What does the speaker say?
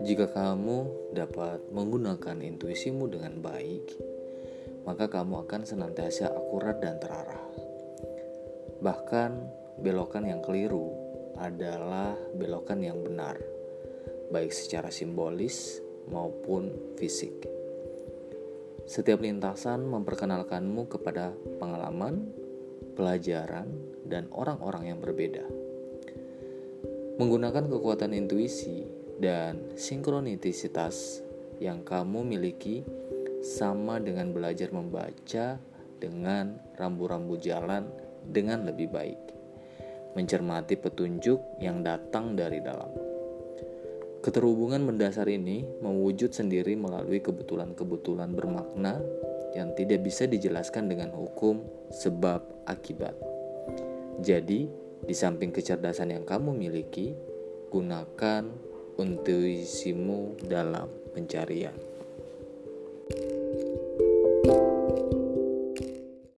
Jika kamu dapat menggunakan intuisimu dengan baik, maka kamu akan senantiasa akurat dan terarah. Bahkan, belokan yang keliru adalah belokan yang benar, baik secara simbolis maupun fisik. Setiap lintasan memperkenalkanmu kepada pengalaman, pelajaran, dan orang-orang yang berbeda. Menggunakan kekuatan intuisi dan sinkronisitas yang kamu miliki sama dengan belajar membaca dengan rambu-rambu jalan dengan lebih baik, mencermati petunjuk yang datang dari dalam. Keterhubungan mendasar ini mewujud sendiri melalui kebetulan-kebetulan bermakna yang tidak bisa dijelaskan dengan hukum sebab akibat. Jadi, di samping kecerdasan yang kamu miliki, gunakan intuisimu dalam pencarian.